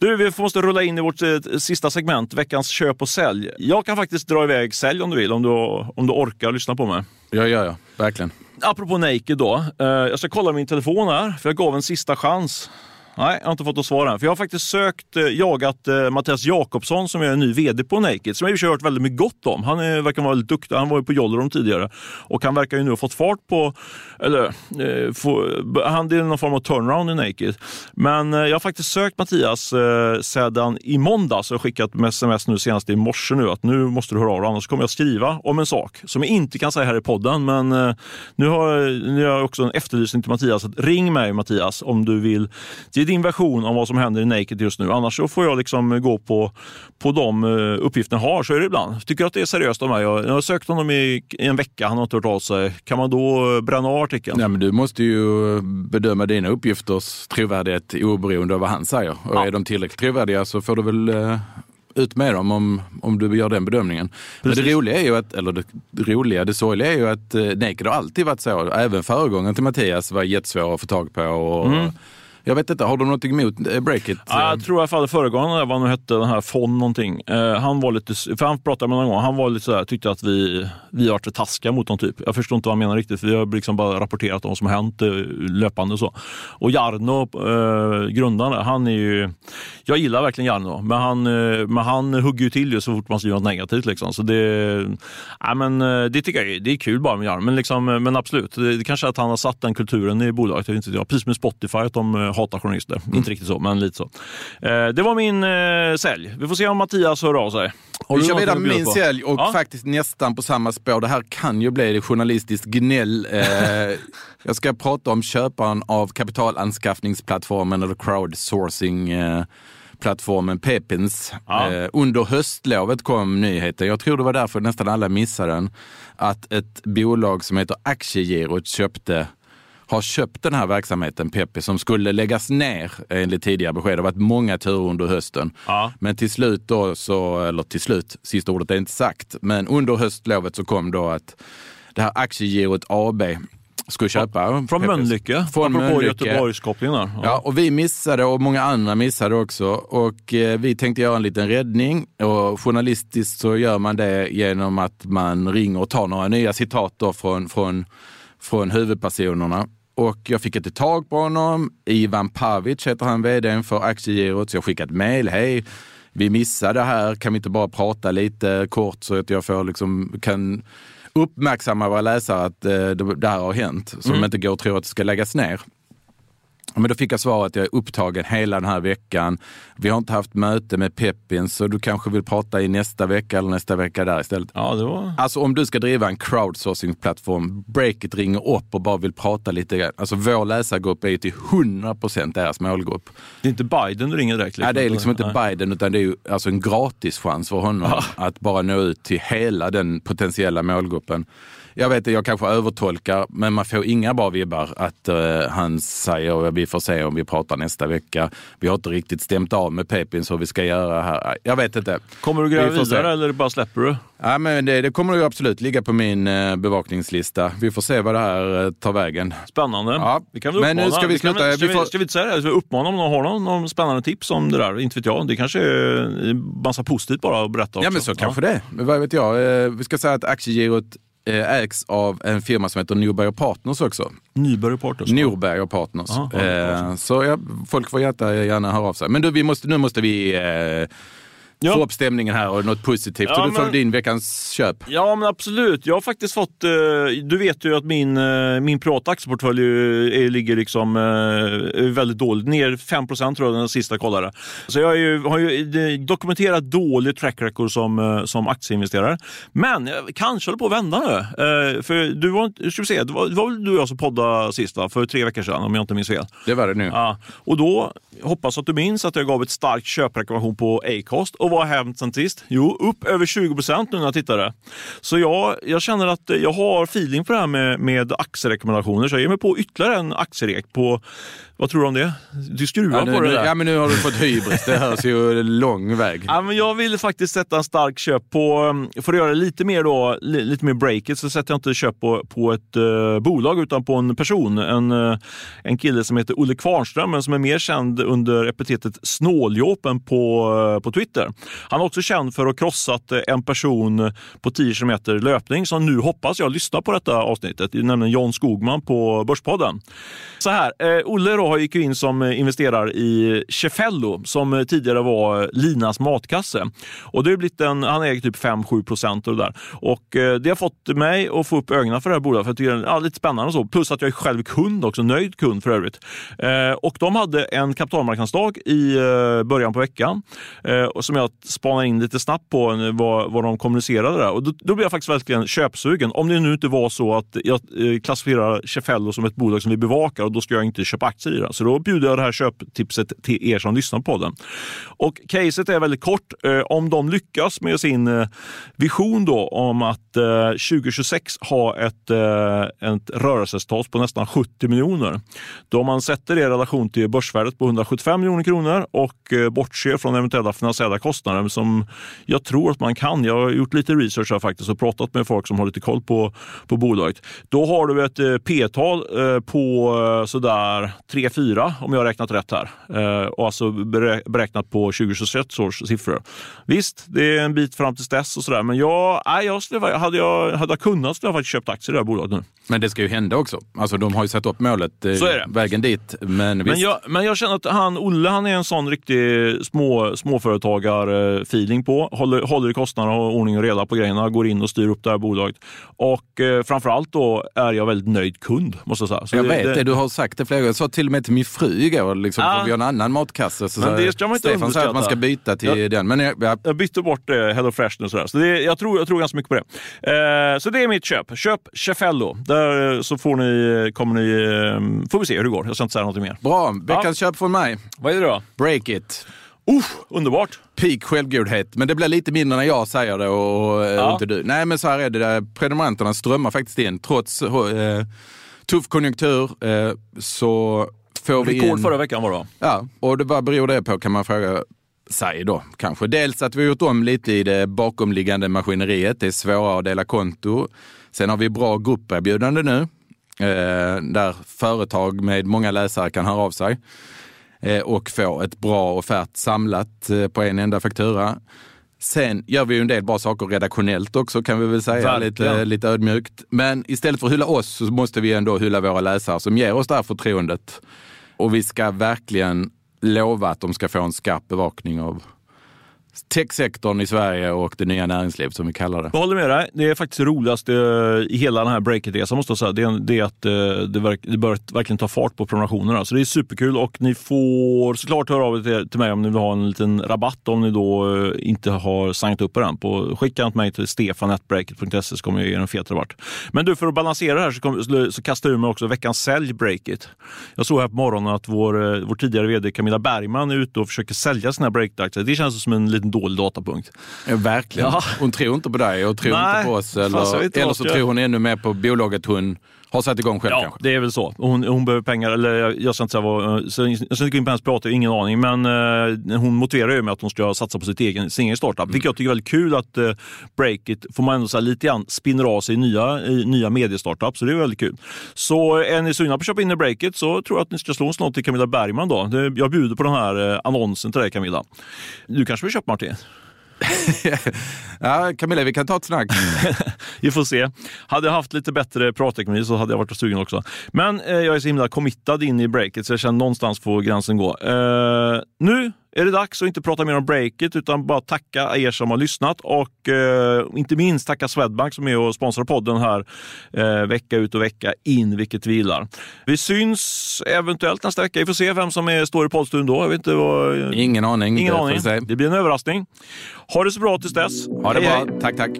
Du, vi måste rulla in i vårt eh, sista segment, veckans köp och sälj. Jag kan faktiskt dra iväg sälj om du vill, om du, om du orkar lyssna på mig. Ja, ja, ja. Verkligen. Apropå Naked då. Eh, jag ska kolla min telefon här, för jag gav en sista chans. Nej, jag har inte fått något svar än. För jag har faktiskt sökt, eh, jagat eh, Mattias Jakobsson som är en ny VD på Naked, som jag i har hört väldigt mycket gott om. Han är, verkar vara väldigt duktig. Han var ju på Jollerom tidigare och han verkar ju nu ha fått fart på, eller eh, få, han är någon form av turnaround i Naked. Men eh, jag har faktiskt sökt Mattias eh, sedan i måndags och skickat med sms nu senast i morse nu att nu måste du höra av dig, annars kommer jag skriva om en sak som jag inte kan säga här i podden. Men eh, nu har, nu har jag också en efterlysning till Mattias. Ring mig Mattias om du vill det är din version av vad som händer i Naked just nu. Annars så får jag liksom gå på, på de eh, uppgifter jag har. Så är det ibland. Tycker att det är seriöst av mig. Jag, jag har sökt honom i, en vecka. Han har inte hört av sig. Kan man då bränna av artikeln? Ja, men du måste ju bedöma dina uppgifters trovärdighet oberoende av vad han säger. Och ja. är de tillräckligt trovärdiga så får du väl eh, ut med dem om, om du gör den bedömningen. Precis. Men det roliga är ju att, eller det, det roliga, det sorgliga är ju att eh, Naked har alltid varit så. Även föregångaren till Mattias var jättesvår att få tag på. Och, mm. Jag vet inte, har du något emot eh, Breakit? Ja, jag tror i alla fall föregångaren, vad han hette, den här Fon någonting. Eh, han var lite, för han pratade med någon gång, han var lite sådär, tyckte att vi, vi har varit taskiga mot dem typ. Jag förstår inte vad han menar riktigt, för vi har liksom bara rapporterat om vad som har hänt eh, löpande och så. Och Jarno, eh, grundaren, han är ju, jag gillar verkligen Jarno, men han, eh, men han hugger ju till ju så fort man säger något negativt liksom. Så det, ja, men, eh, det tycker jag det är kul bara med Jarno, men, liksom, men absolut, det, det kanske är att han har satt den kulturen i bolaget. Jag vet inte, precis med Spotify, att de hatar journalister. Mm. Inte riktigt så, men lite så. Eh, det var min eh, sälj. Vi får se om Mattias hör av sig. Har vi kör vidare med min sälj och ja? faktiskt nästan på samma spår. Det här kan ju bli journalistiskt gnäll. Eh, jag ska prata om köparen av kapitalanskaffningsplattformen eller crowdsourcing plattformen Pepins. Ja. Eh, under höstlovet kom nyheten, jag tror det var därför nästan alla missade den, att ett bolag som heter Aktiegirot köpte har köpt den här verksamheten, Pepe, som skulle läggas ner enligt tidigare besked. Det har varit många turer under hösten. Ja. Men till slut då, så, eller till slut, sista ordet är inte sagt, men under höstlovet så kom då att det här aktiegirot AB skulle köpa. Från Mölnlycke, från apropå Göteborgskopplingen. Ja. ja, och vi missade och många andra missade också. Och eh, vi tänkte göra en liten räddning och journalistiskt så gör man det genom att man ringer och tar några nya citat då från, från, från huvudpersonerna. Och jag fick inte tag på honom. Ivan Pavic heter han, vd för Aktiegirot. Så jag skickade ett mejl. Hej, vi missade det här. Kan vi inte bara prata lite kort så att jag får liksom, kan uppmärksamma våra läsare att eh, det här har hänt. Så mm. de inte går och tror att det ska läggas ner. Men då fick jag svaret att jag är upptagen hela den här veckan. Vi har inte haft möte med Peppin, så du kanske vill prata i nästa vecka eller nästa vecka där istället. Ja, det var... Alltså om du ska driva en crowdsourcing-plattform, Breakit ringer upp och bara vill prata lite grann. Alltså vår läsargrupp är ju till 100 procent deras målgrupp. Det är inte Biden du ringer direkt? Liksom. Nej, det är liksom inte Nej. Biden, utan det är ju alltså en gratis chans för honom ja. att bara nå ut till hela den potentiella målgruppen jag vet jag kanske övertolkar, men man får inga bra vibbar att uh, han säger vi får se om vi pratar nästa vecka. Vi har inte riktigt stämt av med Pepin så vi ska göra här. Jag vet inte. Kommer du gräva vidare se. eller bara släpper du? Ja, men det, det kommer ju absolut ligga på min uh, bevakningslista. Vi får se vad det här uh, tar vägen. Spännande. Ja. Vi kan men nu ska vi sluta. Vi, ska, vi, får... ska vi inte säga det? Ska vi uppmana om någon har någon, någon spännande tips om det där? Inte vet jag. Det kanske är massa positivt bara att berätta också. Ja, men så ja. kanske det. Men vad vet jag. Vi ska säga att aktiegirot ägs av en firma som heter Norberg Partners också. Nyberg Partners? Norberg Partners. Aha, eh, så ja, folk får gärna höra av sig. Men du, vi måste, nu måste vi eh, ja. få upp stämningen här och något positivt. Ja, så du får din veckans köp. Ja, men absolut. Jag har faktiskt fått... Eh, du vet ju att min, eh, min privata aktieportfölj är, ligger liksom eh, väldigt dåligt. Ner 5 tror jag den sista kollade. Så jag ju, har ju dokumenterat dålig track record som, som aktieinvesterare. Men jag kanske håller på att vända nu. för du var, ska vi se, det var, det var väl du och jag som poddade sist va? för tre veckor sedan om jag inte minns fel. Det var det nu. Ja. Och då hoppas att du minns att jag gav ett starkt köprekommendation på Acast. Och vad har hänt sen sist? Jo, upp över 20 procent nu när jag tittade. Så jag, jag känner att eh, jag har feeling på det här med, med aktierekommendationer. Så jag ger mig på ytterligare en aktierek på vad tror du om det? Du skruvar ja, nu, på det där. Ja, men nu har du fått hybris. Det hörs ju lång väg. Ja, men jag vill faktiskt sätta en stark köp på, um, för att göra lite mer, då, lite mer breaket, så sätter jag inte köp på, på ett uh, bolag utan på en person. En, uh, en kille som heter Olle Kvarnström, men som är mer känd under epitetet Snåljåpen på, uh, på Twitter. Han är också känd för att ha krossat en person på 10 km löpning som nu hoppas jag lyssnar på detta avsnittet, nämligen John Skogman på Börspodden. Så här, Olle då gick ju in som eh, investerare i Cefello som eh, tidigare var eh, Linas matkasse. Och det har blivit en, han äger typ 5-7 procent och det där. Och det har fått mig att få upp ögonen för det här bolaget för jag tycker det är lite spännande och så. Plus att jag är själv kund också, nöjd kund för övrigt. Och de hade en kapitalmarknadsdag i början på veckan som jag spanade in lite snabbt på vad, vad de kommunicerade där. Och då, då blev jag faktiskt verkligen köpsugen. Om det nu inte var så att jag klassificerar Cefello som ett bolag som vi bevakar och då ska jag inte köpa aktier i 4. Så då bjuder jag det här köptipset till er som lyssnar på den. Och caset är väldigt kort. Eh, om de lyckas med sin eh, vision då om att eh, 2026 ha ett, ett rörelseresultat på nästan 70 miljoner. Då om man sätter det i relation till börsvärdet på 175 miljoner kronor och bortser från eventuella finansiella kostnader som jag tror att man kan. Jag har gjort lite research här faktiskt och pratat med folk som har lite koll på, på bolaget. Då har du ett P-tal på sådär 3-4 om jag har räknat rätt här. Och alltså beräknat på 2026 års siffror. Visst, det är en bit fram till dess och sådär, men jag, nej, jag skulle, hade, jag, hade jag kunnat skulle jag faktiskt köpt aktier i det här bolaget nu. Men det ska ju hända också. Alltså, de har ju satt upp målet, eh, Så är det. vägen dit. Men, men, jag, men jag känner att han, Olle han är en sån riktig små, småföretagar-feeling på. Håller, håller i kostnaderna och ordning och reda på grejerna, går in och styr upp det här bolaget. Och eh, framförallt då är jag väldigt nöjd kund, måste jag säga. Så jag det, vet det, du har sagt det flera gånger. Jag sa till med till min fru igår, liksom, ah, vi har en annan matkasse. Så men det ska man inte Stefan säger att man ska byta till jag, den. Men jag, jag, jag bytte bort eh, Hello Fresh nu. Sådär. Så det, jag, tror, jag tror ganska mycket på det. Eh, så det är mitt köp. Köp Cefello. Där eh, så får ni, kommer ni, eh, får vi se hur det går. Jag ska inte säga något mer. Bra. Veckans ja. köp från mig. Vad är det då? Break it. Uh, underbart! Peak självgodhet, men det blir lite mindre när jag säger det och eh, ja. inte du. Nej, men så här är det. Där. Prenumeranterna strömmar faktiskt in. Trots eh, tuff konjunktur eh, så får vi in... Rekord förra veckan var det Ja, och det, vad beror det på kan man fråga sig då kanske. Dels att vi har gjort om lite i det bakomliggande maskineriet. Det är svårare att dela konto. Sen har vi bra grupperbjudande nu eh, där företag med många läsare kan höra av sig eh, och få ett bra offert samlat eh, på en enda faktura. Sen gör vi ju en del bra saker redaktionellt också kan vi väl säga, lite, lite ödmjukt. Men istället för att hylla oss så måste vi ändå hylla våra läsare som ger oss det här förtroendet. Och vi ska verkligen lova att de ska få en skarp bevakning av techsektorn i Sverige och det nya näringslivet som vi kallar det. Jag håller med dig. Det är faktiskt det roligaste eh, i hela den här breakit-resan måste jag säga. Det är, det är att eh, det, verk, det bör verkligen ta fart på prenumerationerna. Så det är superkul och ni får såklart höra av er till mig om ni vill ha en liten rabatt om ni då eh, inte har signat upp er den. På, skicka ett mejl till stefanetbreakit.se så kommer jag ge er en fet rabatt. Men du, för att balansera det här så, kom, så kastar jag ur mig också veckans sälj breakit. Jag såg här på morgonen att vår, vår tidigare vd Camilla Bergman är ute och försöker sälja sina breakit-aktier. Det känns som en liten dålig datapunkt. Ja, verkligen. Ja. Hon tror inte på dig och tror Nej, inte på oss. Eller, eller så tror hon ännu mer på bolaget hon har satt igång själv ja, kanske? det är väl så. Hon, hon behöver pengar, eller jag ska inte säga vad, jag ska inte gå in på hennes prata, ingen aning, men eh, hon motiverar ju med att hon ska satsa på sitt egen, sin egen startup. Mm. Vilket jag tycker är väldigt kul att eh, Breakit, får man ändå säga, lite grann spinner av sig i nya, i nya mediestartups, så det är väldigt kul. Så är ni sugna på att köpa in i Breakit så tror jag att ni ska slå en slått till Camilla Bergman då. Jag bjuder på den här eh, annonsen till dig Camilla. Du kanske vill köpa Martin? Ja, Camilla, vi kan ta ett snack. <laughs> vi får se. Hade jag haft lite bättre pratekonomi så hade jag varit sugen också. Men eh, jag är så himla committad in i breaket så jag känner någonstans får gränsen gå. Eh, nu är det dags att inte prata mer om breaket utan bara tacka er som har lyssnat och eh, inte minst tacka Swedbank som är och sponsrar podden här eh, vecka ut och vecka in, vilket vi gillar. Vi syns eventuellt nästa vecka. Vi får se vem som är, står i poddstudion då. Jag vet inte vad, ingen aning. Ingen aning. Det blir en överraskning. Ha det så bra tills dess. Ha det hej, bra. Hej. Tack, tack.